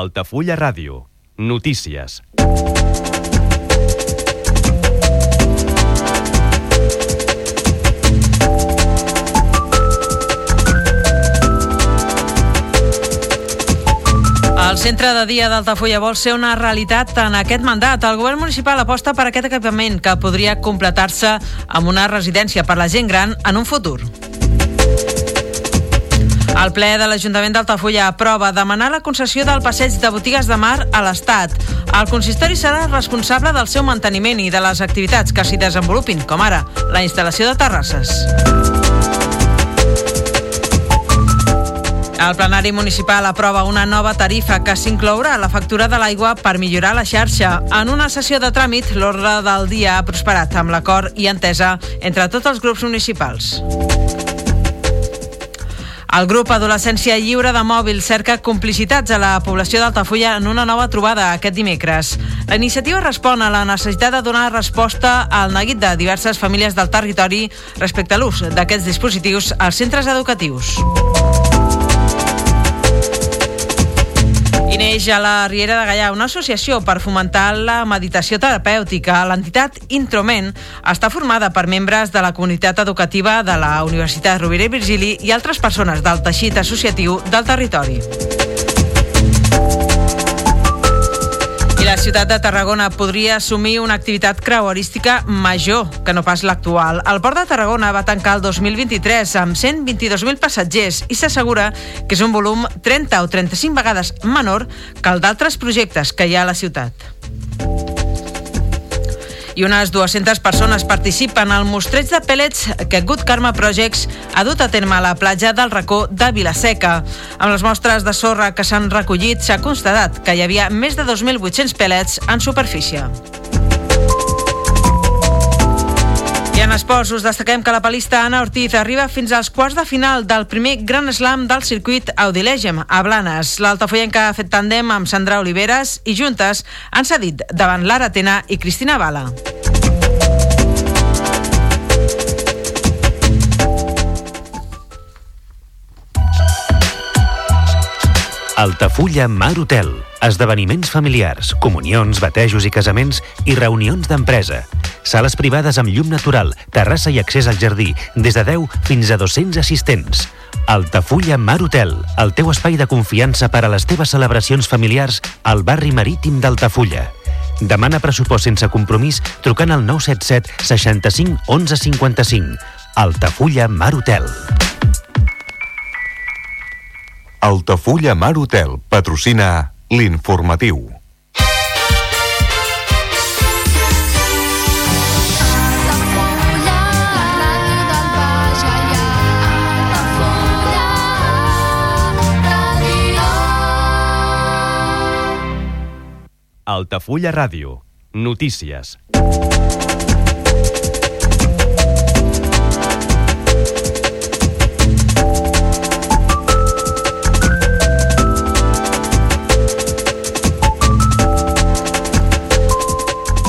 Altafulla Ràdio. Notícies. El centre de dia d'Altafulla vol ser una realitat en aquest mandat. El govern municipal aposta per aquest equipament que podria completar-se amb una residència per la gent gran en un futur. El ple de l'Ajuntament d'Altafulla aprova demanar la concessió del passeig de botigues de mar a l'Estat. El consistori serà responsable del seu manteniment i de les activitats que s'hi desenvolupin, com ara la instal·lació de terrasses. El plenari municipal aprova una nova tarifa que s'inclourà a la factura de l'aigua per millorar la xarxa. En una sessió de tràmit, l'ordre del dia ha prosperat amb l'acord i entesa entre tots els grups municipals. El grup Adolescència Lliure de Mòbil cerca complicitats a la població d'Altafulla en una nova trobada aquest dimecres. La iniciativa respon a la necessitat de donar resposta al neguit de diverses famílies del territori respecte a l'ús d'aquests dispositius als centres educatius. I neix a la Riera de Gallà una associació per fomentar la meditació terapèutica. L'entitat Introment està formada per membres de la comunitat educativa de la Universitat Rovira i Virgili i altres persones del teixit associatiu del territori. I la ciutat de Tarragona podria assumir una activitat creuerística major que no pas l'actual. El port de Tarragona va tancar el 2023 amb 122.000 passatgers i s'assegura que és un volum 30 o 35 vegades menor que el d'altres projectes que hi ha a la ciutat i unes 200 persones participen al mostreig de pellets que Good Karma Projects ha dut a terme a la platja del racó de Vilaseca. Amb les mostres de sorra que s'han recollit, s'ha constatat que hi havia més de 2.800 pellets en superfície. En esports us destaquem que la palista Anna Ortiz arriba fins als quarts de final del primer Gran Slam del circuit Audilegem a Blanes. L'altafoyenca ha fet tàndem amb Sandra Oliveres i juntes han cedit davant Lara Tena i Cristina Bala. Altafulla Mar Hotel. Esdeveniments familiars, comunions, batejos i casaments i reunions d'empresa. Sales privades amb llum natural, terrassa i accés al jardí, des de 10 fins a 200 assistents. Altafulla Mar Hotel, el teu espai de confiança per a les teves celebracions familiars al barri marítim d'Altafulla. Demana pressupost sense compromís trucant al 977 65 11 55. Altafulla Mar Hotel. Altafulla Mar Hotel patrocina l'informatiu. Altafulla Ràdio. Notícies.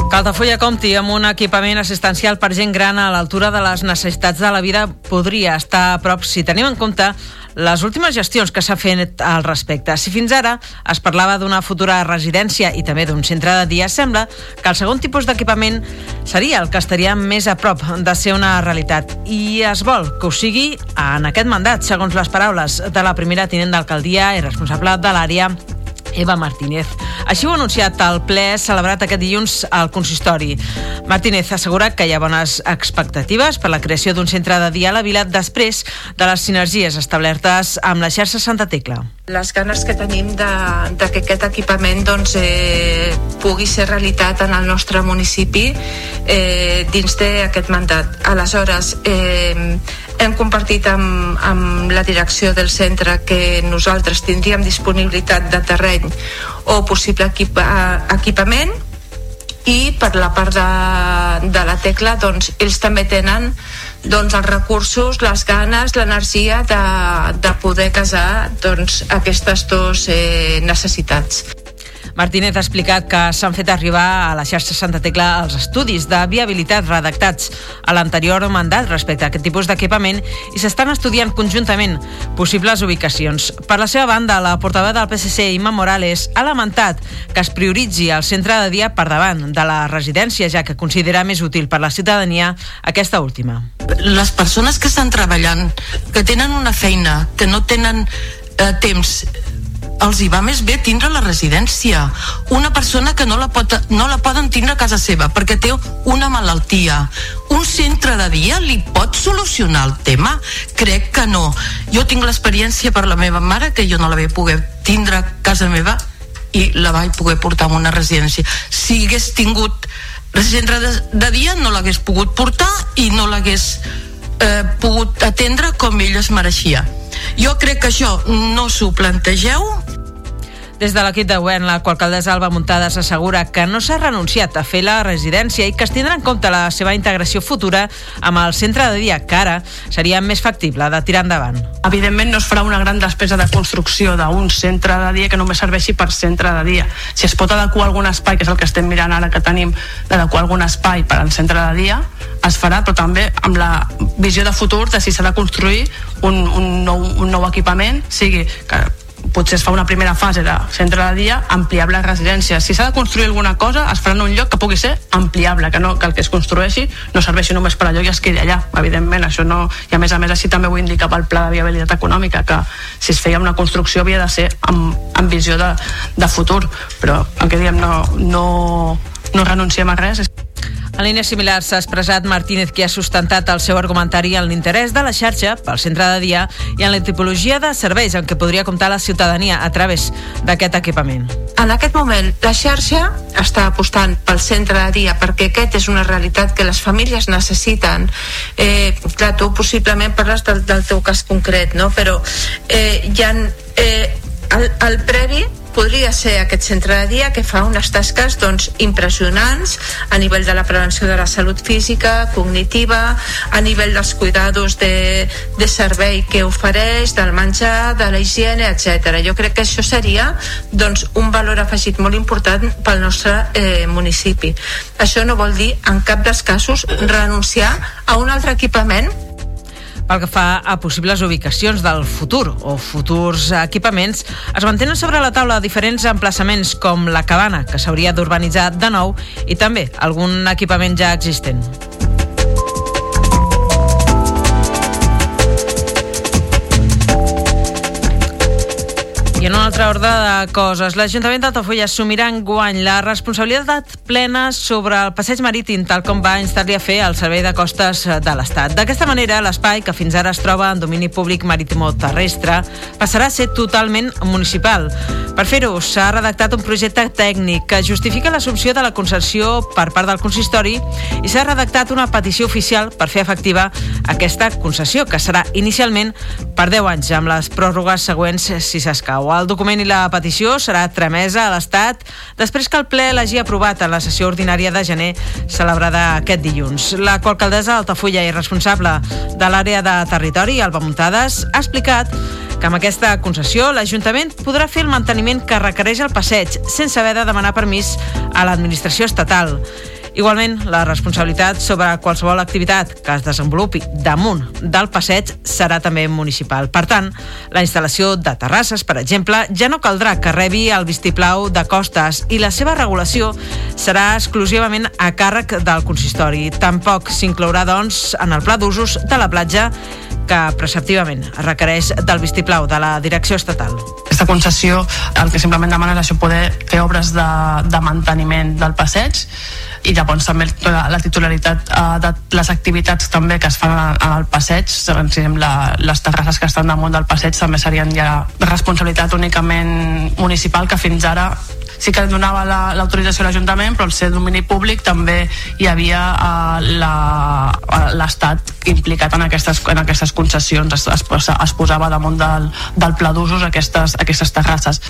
Que Altafulla compti amb un equipament assistencial per gent gran a l'altura de les necessitats de la vida podria estar a prop si tenim en compte les últimes gestions que s'ha fet al respecte. Si fins ara es parlava d'una futura residència i també d'un centre de dia, sembla que el segon tipus d'equipament seria el que estaria més a prop de ser una realitat. I es vol que ho sigui en aquest mandat, segons les paraules de la primera tinent d'alcaldia i responsable de l'àrea Eva Martínez. Així ho ha anunciat el ple celebrat aquest dilluns al consistori. Martínez assegura que hi ha bones expectatives per la creació d'un centre de dia a la vila després de les sinergies establertes amb la xarxa Santa Tecla. Les ganes que tenim de, de que aquest equipament doncs, eh, pugui ser realitat en el nostre municipi eh, dins d'aquest mandat. Aleshores, eh, hem compartit amb, amb la direcció del centre que nosaltres tindríem disponibilitat de terreny o possible equipa, equipament i per la part de, de la tecla doncs, ells també tenen doncs, els recursos, les ganes, l'energia de, de poder casar doncs, aquestes dues eh, necessitats. Martínez ha explicat que s'han fet arribar a la xarxa Santa Tecla els estudis de viabilitat redactats a l'anterior mandat respecte a aquest tipus d'equipament i s'estan estudiant conjuntament possibles ubicacions. Per la seva banda, la portaveu del PSC, Imma Morales, ha lamentat que es prioritzi el centre de dia per davant de la residència, ja que considera més útil per la ciutadania aquesta última. Les persones que estan treballant, que tenen una feina, que no tenen eh, temps els hi va més bé tindre la residència. Una persona que no la, pot, no la poden tindre a casa seva perquè té una malaltia. Un centre de dia li pot solucionar el tema? Crec que no. Jo tinc l'experiència per la meva mare que jo no la vaig poder tindre a casa meva i la vaig poder portar a una residència. Si hagués tingut centre de, de dia no l'hagués pogut portar i no l'hagués eh, pogut atendre com ell es mereixia. Jo crec que això no s'ho plantegeu des de l'equip de govern, la alcaldessa Alba Muntades assegura que no s'ha renunciat a fer la residència i que es tindrà en compte la seva integració futura amb el centre de dia, que ara seria més factible de tirar endavant. Evidentment no es farà una gran despesa de construcció d'un centre de dia que només serveixi per centre de dia. Si es pot adequar algun espai, que és el que estem mirant ara que tenim, d'adequar algun espai per al centre de dia, es farà, però també amb la visió de futur de si s'ha de construir un, un, nou, un nou equipament, sigui que potser es fa una primera fase de centre de dia ampliable a residències. Si s'ha de construir alguna cosa, es farà en un lloc que pugui ser ampliable, que, no, que el que es construeixi no serveixi només per allò i es quedi allà. Evidentment, això no... I a més a més, així també ho indica pel pla de viabilitat econòmica, que si es feia una construcció havia de ser amb, amb visió de, de futur. Però el que diem, no, no, no renunciem a res. En línies similars s'ha expressat Martínez, que ha sustentat el seu argumentari en l'interès de la xarxa pel centre de dia i en la tipologia de serveis en què podria comptar la ciutadania a través d'aquest equipament. En aquest moment, la xarxa està apostant pel centre de dia perquè aquest és una realitat que les famílies necessiten. Eh, clar, tu possiblement parles del, del teu cas concret, no? però eh, hi ha eh, el, el previ podria ser aquest centre de dia que fa unes tasques doncs, impressionants a nivell de la prevenció de la salut física, cognitiva, a nivell dels cuidados de, de servei que ofereix, del menjar, de la higiene, etc. Jo crec que això seria doncs, un valor afegit molt important pel nostre eh, municipi. Això no vol dir en cap dels casos renunciar a un altre equipament pel que fa a possibles ubicacions del futur o futurs equipaments, es mantenen sobre la taula diferents emplaçaments com la cabana, que s'hauria d'urbanitzar de nou, i també algun equipament ja existent. Altra ordre de coses, l'Ajuntament d'Altafulla assumirà en guany la responsabilitat plena sobre el passeig marítim, tal com va instar-li a fer el Servei de Costes de l'Estat. D'aquesta manera, l'espai, que fins ara es troba en domini públic marítim o terrestre, passarà a ser totalment municipal. Per fer-ho, s'ha redactat un projecte tècnic que justifica l'assumpció de la concessió per part del consistori i s'ha redactat una petició oficial per fer efectiva aquesta concessió, que serà inicialment per 10 anys, amb les pròrrogues següents si s'escau. El document i la petició serà tramesa a l'Estat després que el ple l'hagi aprovat en la sessió ordinària de gener celebrada aquest dilluns. La alcaldessa d'Altafulla i responsable de l'àrea de territori, Alba Muntades, ha explicat que amb aquesta concessió l'Ajuntament podrà fer el manteniment que requereix el passeig sense haver de demanar permís a l'administració estatal. Igualment, la responsabilitat sobre qualsevol activitat que es desenvolupi damunt del passeig serà també municipal. Per tant, la instal·lació de terrasses, per exemple, ja no caldrà que rebi el vistiplau de costes i la seva regulació serà exclusivament a càrrec del consistori. Tampoc s'inclourà, doncs, en el pla d'usos de la platja que preceptivament requereix del vistiplau de la direcció estatal. Aquesta concessió el que simplement demana és això poder fer obres de, de manteniment del passeig i llavors també la titularitat uh, de les activitats també que es fan el passeig la, les terrasses que estan damunt del passeig també serien ja responsabilitat únicament municipal que fins ara sí que donava l'autorització la, a l'Ajuntament, però al ser domini públic també hi havia uh, l'Estat implicat en aquestes, en aquestes concessions, es, es, es posava damunt del, del pla d'usos aquestes, aquestes terrasses.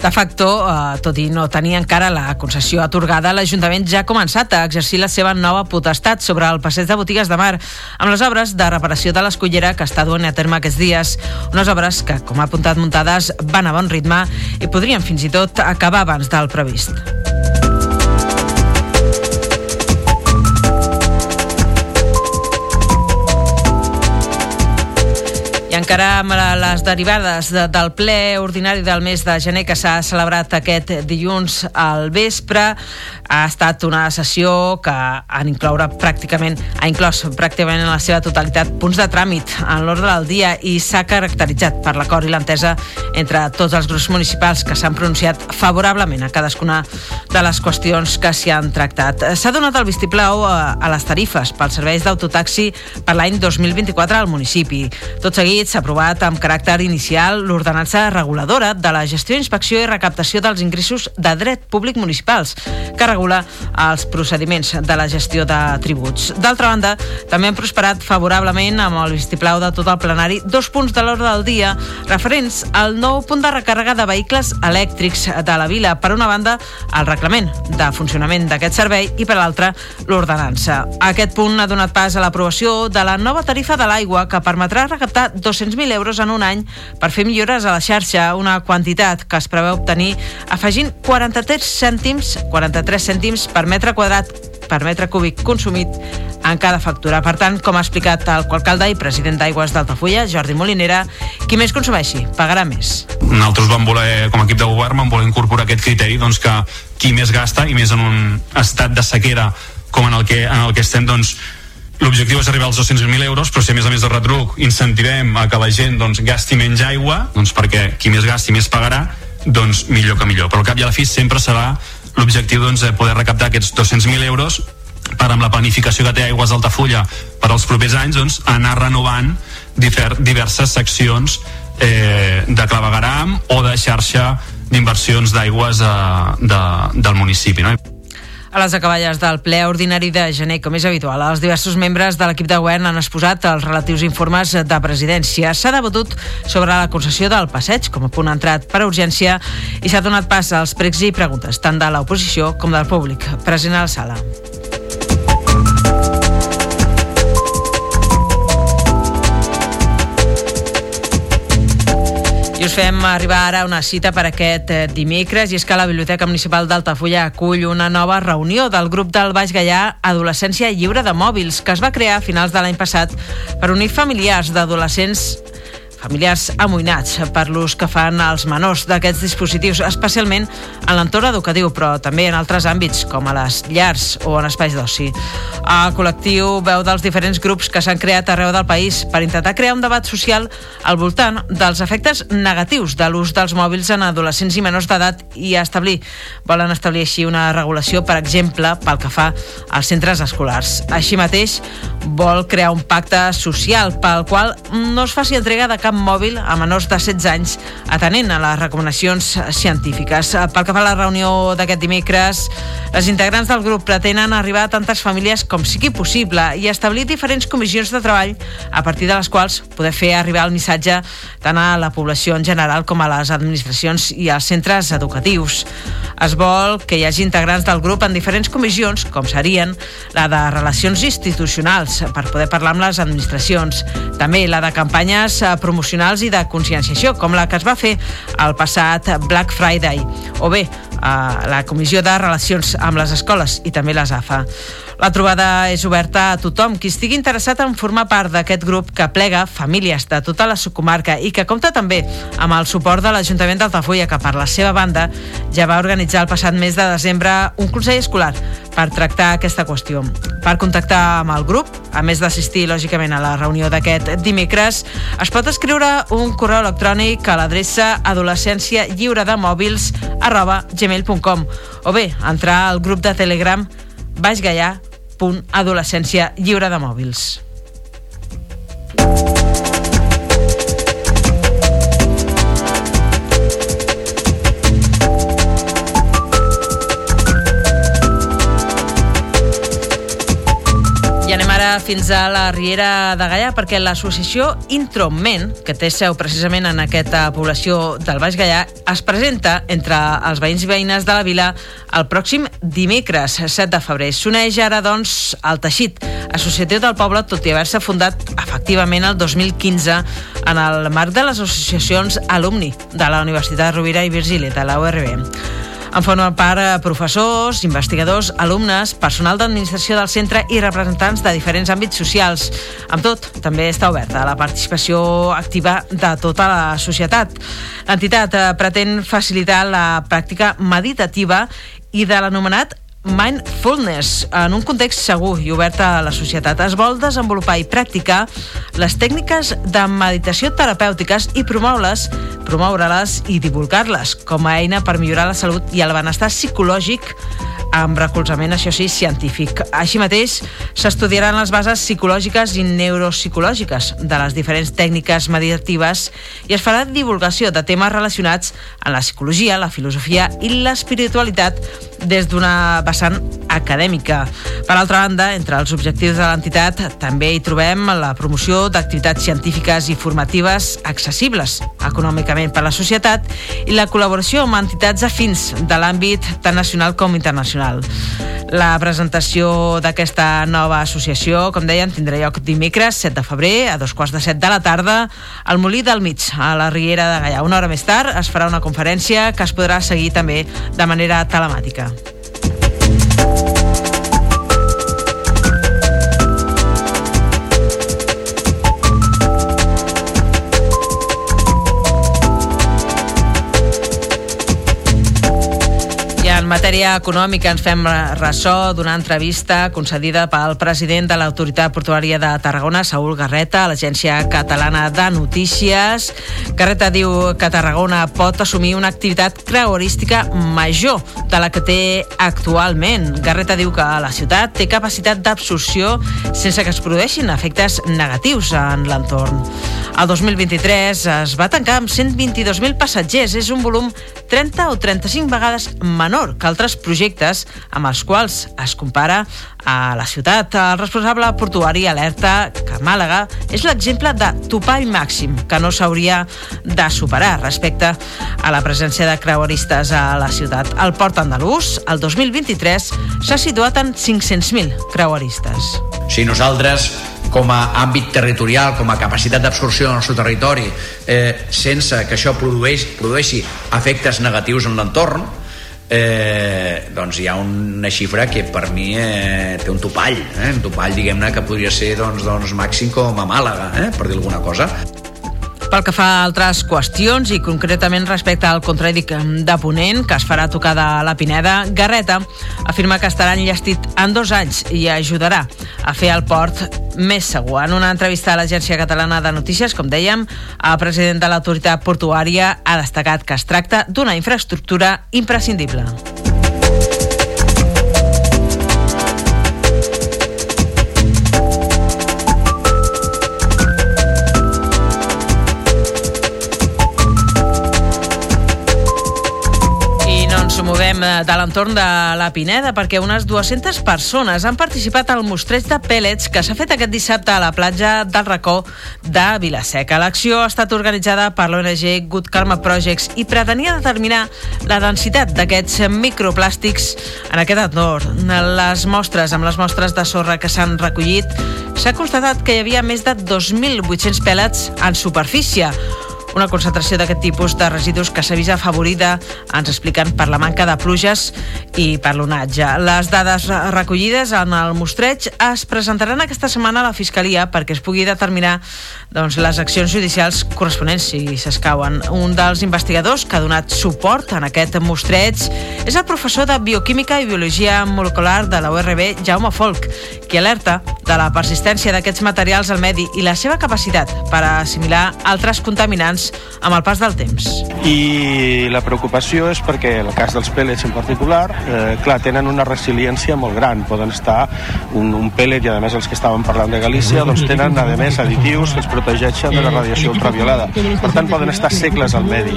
De facto, eh, tot i no tenir encara la concessió atorgada, l'Ajuntament ja ha començat a exercir la seva nova potestat sobre el passeig de botigues de mar amb les obres de reparació de l'escollera que està duent a terme aquests dies. Unes obres que, com ha apuntat muntades, van a bon ritme i podrien fins i tot acabar abans del previst. Amb les derivades de, del ple ordinari del mes de gener que s'ha celebrat aquest dilluns al vespre, ha estat una sessió que han incloure pràcticament, ha inclòs pràcticament en la seva totalitat punts de tràmit en l'ordre del dia i s'ha caracteritzat per l'acord i l'entesa entre tots els grups municipals que s'han pronunciat favorablement a cadascuna de les qüestions que s'hi han tractat. S'ha donat el vistiplau a, a les tarifes pels serveis d'autotaxi per l'any 2024 al municipi. Tot seguit s'ha aprovat amb caràcter inicial l'ordenança reguladora de la gestió, inspecció i recaptació dels ingressos de dret públic municipals, que regula els procediments de la gestió de tributs. D'altra banda, també han prosperat favorablement amb el vistiplau de tot el plenari dos punts de l'ordre del dia referents al nou punt de recàrrega de vehicles elèctrics de la vila. Per una banda, el reglament de funcionament d'aquest servei i per l'altra, l'ordenança. Aquest punt ha donat pas a l'aprovació de la nova tarifa de l'aigua que permetrà recaptar 200.000 euros en un any per fer millores a la xarxa, una quantitat que es preveu obtenir afegint 43 cèntims, 43 cèntims per metre quadrat per metre cúbic consumit en cada factura. Per tant, com ha explicat el alcalde i president d'Aigües d'Altafulla, Jordi Molinera, qui més consumeixi pagarà més. Nosaltres vam voler, com a equip de govern, vam voler incorporar aquest criteri doncs, que qui més gasta i més en un estat de sequera com en el que, en el que estem, doncs, L'objectiu és arribar als 200.000 euros, però si a més a més de retruc incentivem a que la gent doncs, gasti menys aigua, doncs perquè qui més gasti més pagarà, doncs millor que millor. Però al cap i a la fi sempre serà l'objectiu doncs, de poder recaptar aquests 200.000 euros per amb la planificació que té Aigües d'Altafulla per als propers anys doncs, anar renovant diverses seccions eh, de clavegaram o de xarxa d'inversions d'aigües eh, de, del municipi. No? A les acaballes del ple ordinari de gener, com és habitual, els diversos membres de l'equip de govern han exposat els relatius informes de presidència. S'ha debatut sobre la concessió del passeig com a punt entrat per urgència i s'ha donat pas als pregs i preguntes tant de l'oposició com del públic present a la sala. I us fem arribar ara una cita per aquest eh, dimecres i és que la Biblioteca Municipal d'Altafulla acull una nova reunió del grup del Baix Gallà Adolescència Lliure de Mòbils que es va crear a finals de l'any passat per unir familiars d'adolescents familiars amoïnats per l'ús que fan els menors d'aquests dispositius, especialment en l'entorn educatiu, però també en altres àmbits, com a les llars o en espais d'oci. El col·lectiu veu dels diferents grups que s'han creat arreu del país per intentar crear un debat social al voltant dels efectes negatius de l'ús dels mòbils en adolescents i menors d'edat i establir, volen establir així una regulació, per exemple, pel que fa als centres escolars. Així mateix, vol crear un pacte social pel qual no es faci entrega de cap cap mòbil a menors de 16 anys atenent a les recomanacions científiques. Pel que fa a la reunió d'aquest dimecres, les integrants del grup pretenen arribar a tantes famílies com sigui possible i establir diferents comissions de treball a partir de les quals poder fer arribar el missatge tant a la població en general com a les administracions i als centres educatius. Es vol que hi hagi integrants del grup en diferents comissions, com serien la de relacions institucionals, per poder parlar amb les administracions, també la de campanyes promocionals promocionals i de conscienciació, com la que es va fer el passat Black Friday, o bé a la Comissió de Relacions amb les Escoles i també les AFA. La trobada és oberta a tothom qui estigui interessat en formar part d'aquest grup que plega famílies de tota la subcomarca i que compta també amb el suport de l'Ajuntament d'Altafulla que per la seva banda ja va organitzar el passat mes de desembre un consell escolar per tractar aquesta qüestió. Per contactar amb el grup, a més d'assistir lògicament a la reunió d'aquest dimecres, es pot escriure un correu electrònic a l'adreça adolescència lliure de mòbils arroba gmail.com o bé entrar al grup de Telegram Baix Gaià adolescència lliure de mòbils. Ara fins a la Riera de Gaià perquè l'associació Introment, que té seu precisament en aquesta població del Baix Gaià, es presenta entre els veïns i veïnes de la vila el pròxim dimecres, 7 de febrer. S'uneix ara, doncs, al teixit associatiu del poble, tot i haver-se fundat efectivament el 2015 en el marc de les associacions alumni de la Universitat Rovira i Virgili, de la URB. En formen part eh, professors, investigadors, alumnes, personal d'administració del centre i representants de diferents àmbits socials. Amb tot, també està oberta la participació activa de tota la societat. L'entitat eh, pretén facilitar la pràctica meditativa i de l'anomenat Mindfulness, en un context segur i obert a la societat. Es vol desenvolupar i practicar les tècniques de meditació terapèutiques i promoure-les promoure-les i divulgar-les com a eina per millorar la salut i el benestar psicològic amb recolzament, això sí, científic. Així mateix, s'estudiaran les bases psicològiques i neuropsicològiques de les diferents tècniques meditatives i es farà divulgació de temes relacionats amb la psicologia, la filosofia i l'espiritualitat des d'una vessant acadèmica. Per altra banda, entre els objectius de l'entitat també hi trobem la promoció d'activitats científiques i formatives accessibles econòmicament per a la societat i la col·laboració amb entitats afins de l'àmbit tant nacional com internacional. La presentació d'aquesta nova associació, com deien, tindrà lloc dimecres 7 de febrer a dos quarts de set de la tarda al Molí del Mig, a la Riera de Gaià. Una hora més tard es farà una conferència que es podrà seguir també de manera telemàtica. Matèria econòmica ens fem ressò d'una entrevista concedida pel president de l'Autoritat Portuària de Tarragona, Saúl Garreta, a l'Agència Catalana de Notícies. Garreta diu que Tarragona pot assumir una activitat creuerística major de la que té actualment. Garreta diu que la ciutat té capacitat d'absorció sense que es produeixin efectes negatius en l'entorn. El 2023 es va tancar amb 122.000 passatgers. És un volum 30 o 35 vegades menor que altres projectes amb els quals es compara a la ciutat. El responsable portuari alerta que Màlaga és l'exemple de topall màxim que no s'hauria de superar respecte a la presència de creueristes a la ciutat. El port andalús, el 2023, s'ha situat en 500.000 creueristes. Si nosaltres com a àmbit territorial, com a capacitat d'absorció del nostre territori, eh, sense que això produeix, produeixi efectes negatius en l'entorn, eh, doncs hi ha una xifra que per mi eh, té un topall, eh? un topall diguem-ne que podria ser doncs, doncs màxim com a Màlaga, eh? per dir alguna cosa. Pel que fa a altres qüestions i concretament respecte al contradic de Ponent que es farà tocar de la Pineda, Garreta afirma que estarà enllestit en dos anys i ajudarà a fer el port més segur. En una entrevista a l'Agència Catalana de Notícies, com dèiem, el president de l'autoritat portuària ha destacat que es tracta d'una infraestructura imprescindible. Movem de l'entorn de la Pineda perquè unes 200 persones han participat al mostreig de pèl·lets que s'ha fet aquest dissabte a la platja del racó de Vilaseca. L'acció ha estat organitzada per l'ONG Good Karma Projects i pretenia determinar la densitat d'aquests microplàstics en aquest entorn. Les mostres, amb les mostres de sorra que s'han recollit, s'ha constatat que hi havia més de 2.800 pèl·lets en superfície, una concentració d'aquest tipus de residus que s'ha vist afavorida, ens expliquen, per la manca de pluges i per l'onatge. Les dades recollides en el mostreig es presentaran aquesta setmana a la Fiscalia perquè es pugui determinar doncs, les accions judicials corresponents si s'escauen. Un dels investigadors que ha donat suport en aquest mostreig és el professor de Bioquímica i Biologia Molecular de la URB, Jaume Folk, qui alerta de la persistència d'aquests materials al medi i la seva capacitat per assimilar altres contaminants amb el pas del temps. I la preocupació és perquè el cas dels pèl·lets en particular, eh, clar, tenen una resiliència molt gran. Poden estar un, un pèl·let, i a més els que estàvem parlant de Galícia, doncs tenen a més additius que els protegeixen de la radiació ultraviolada. Per tant, poden estar segles al medi.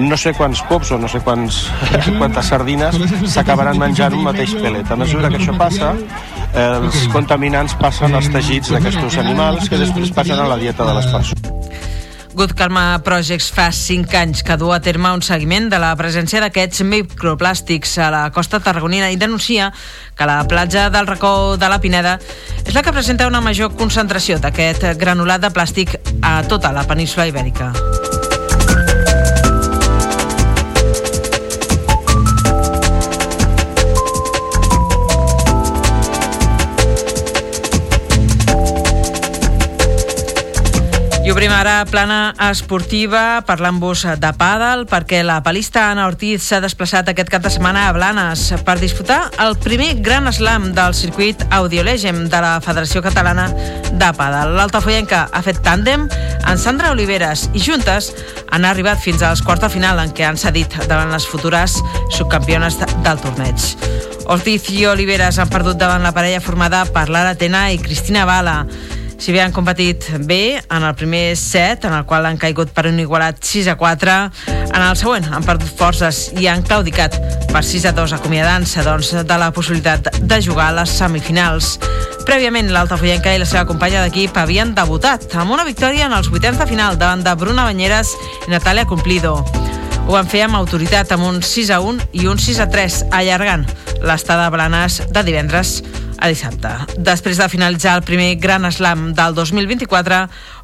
No sé quants cops o no sé quants, quantes sardines s'acabaran menjant un mateix pèl·let. A mesura que això passa, els contaminants passen als teixits d'aquests animals que després passen a la dieta de les persones. Good Karma Projects fa 5 anys que du a terme un seguiment de la presència d'aquests microplàstics a la costa tarragonina i denuncia que la platja del racó de la Pineda és la que presenta una major concentració d'aquest granulat de plàstic a tota la península ibèrica. Obrim ara plana esportiva parlant-vos de pàdel perquè la palista Anna Ortiz s'ha desplaçat aquest cap de setmana a Blanes per disputar el primer gran slam del circuit Audiolegem de la Federació Catalana de Pàdel. L'altafoyenca ha fet tàndem amb Sandra Oliveres i juntes han arribat fins als quarts de final en què han cedit davant les futures subcampiones del torneig. Ortiz i Oliveres han perdut davant la parella formada per Lara Tena i Cristina Bala. Si bé han competit bé en el primer set, en el qual han caigut per un igualat 6 a 4, en el següent han perdut forces i han claudicat per 6 a 2, acomiadant-se doncs, de la possibilitat de jugar a les semifinals. Prèviament, l'Altafoyenca i la seva companya d'equip havien debutat amb una victòria en els vuitens de final davant de Bruna Banyeres i Natàlia Cumplido. Ho van fer amb autoritat amb un 6 a 1 i un 6 a 3, allargant l'estada de Blanes de divendres a dissabte. Després de finalitzar el primer Gran Slam del 2024,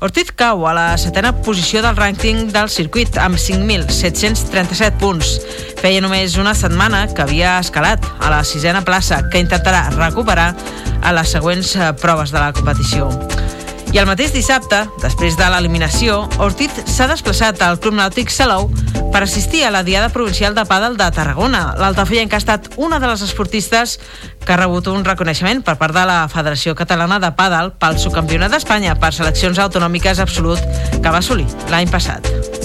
Ortiz cau a la setena posició del rànquing del circuit amb 5.737 punts. Feia només una setmana que havia escalat a la sisena plaça, que intentarà recuperar a les següents eh, proves de la competició. I el mateix dissabte, després de l'eliminació, Ortiz s'ha desplaçat al Club Nàutic Salou per assistir a la Diada Provincial de Pàdel de Tarragona. L'Altafoyenca ha estat una de les esportistes que ha rebut un reconeixement per part de la Federació Catalana de Pàdel pel subcampionat d'Espanya per seleccions autonòmiques absolut que va assolir l'any passat.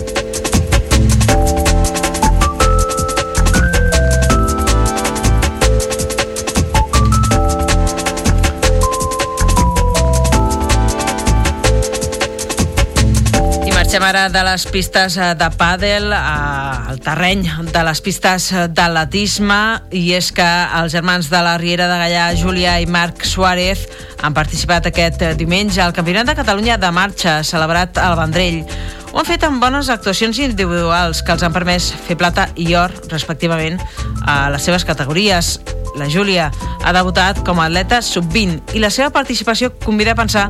Marxem ara de les pistes eh, de pàdel al terreny de les pistes d'atletisme i és que els germans de la Riera de Gallà, Júlia i Marc Suárez, han participat aquest diumenge al Campionat de Catalunya de marxa celebrat al Vendrell. Ho han fet amb bones actuacions individuals que els han permès fer plata i or, respectivament, a les seves categories. La Júlia ha debutat com a atleta sub-20 i la seva participació convida a pensar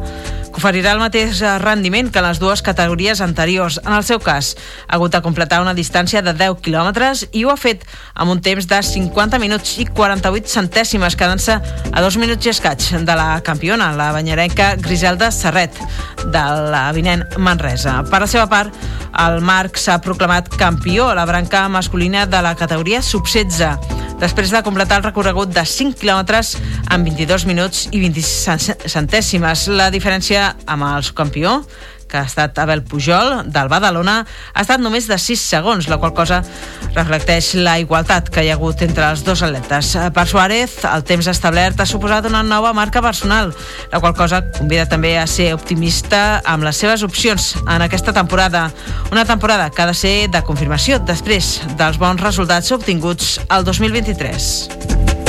que oferirà el mateix rendiment que les dues categories anteriors. En el seu cas, ha hagut de completar una distància de 10 quilòmetres i ho ha fet amb un temps de 50 minuts i 48 centèsimes, quedant-se a dos minuts i escaig de la campiona, la banyerenca Griselda Serret, de l'avinent Manresa. Per la seva part, el Marc s'ha proclamat campió a la branca masculina de la categoria sub-16 després de completar el recorregut de 5 quilòmetres en 22 minuts i 26 centèsimes. La diferència amb el campió que ha estat Abel Pujol, del Badalona, ha estat només de 6 segons, la qual cosa reflecteix la igualtat que hi ha hagut entre els dos atletes. Per Suárez, el temps establert ha suposat una nova marca personal, la qual cosa convida també a ser optimista amb les seves opcions en aquesta temporada. Una temporada que ha de ser de confirmació després dels bons resultats obtinguts al 2023.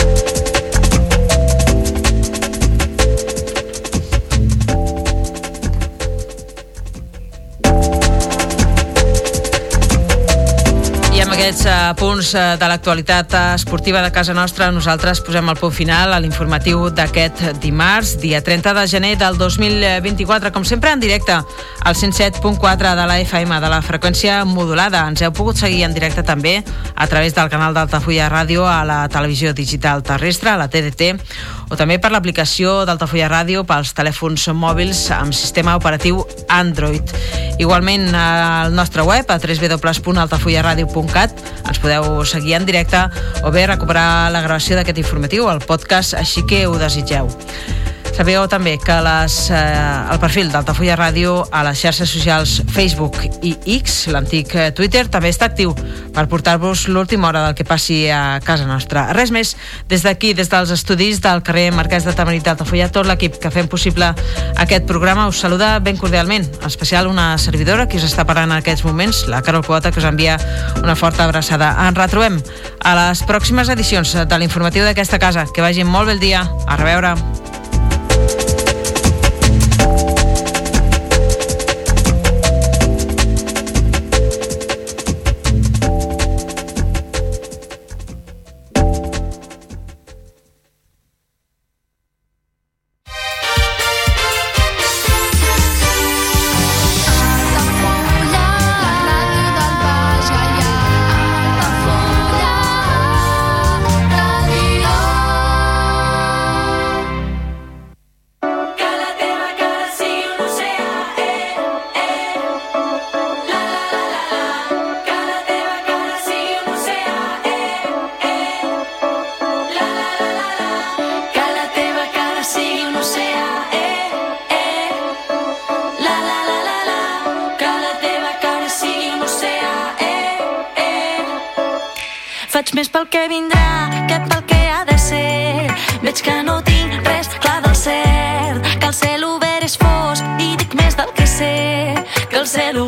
Aquests uh, punts uh, de l'actualitat esportiva de casa nostra, nosaltres posem el punt final a l'informatiu d'aquest dimarts, dia 30 de gener del 2024, com sempre en directe al 107.4 de la FM de la freqüència modulada. Ens heu pogut seguir en directe també a través del canal d'Altafulla Ràdio a la televisió digital terrestre, a la TDT, o també per l'aplicació d'Altafulla Ràdio pels telèfons mòbils amb sistema operatiu Android. Igualment al nostre web a www.altafullaradio.cat ens podeu seguir en directe o bé recuperar la gravació d'aquest informatiu, el podcast, així que ho desitgeu. Sabeu també que les, eh, el perfil d'Altafulla Ràdio a les xarxes socials Facebook i X, l'antic eh, Twitter, també està actiu per portar-vos l'última hora del que passi a casa nostra. Res més, des d'aquí, des dels estudis del carrer Marquès de Tamarit d'Altafulla, tot l'equip que fem possible aquest programa us saluda ben cordialment, en especial una servidora que us està parlant en aquests moments, la Carol Quota, que us envia una forta abraçada. Ens retrobem a les pròximes edicions de l'informatiu d'aquesta casa. Que vagi molt bé el dia. A reveure. Pel que que ha de ser. Que no tinc del i que sé, que el cel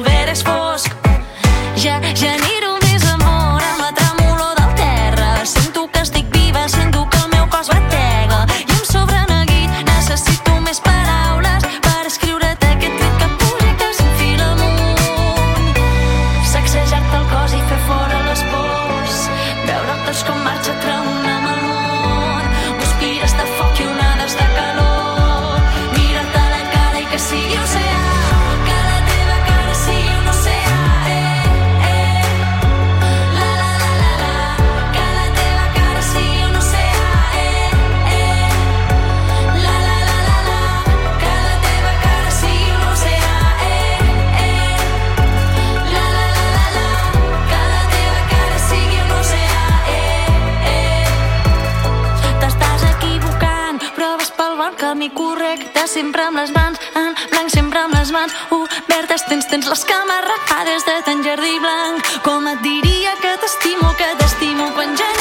camí correcte, sempre amb les mans en blanc, sempre amb les mans obertes. Tens, tens les cames rapades de tan jardí blanc. Com et diria que t'estimo, que t'estimo quan genero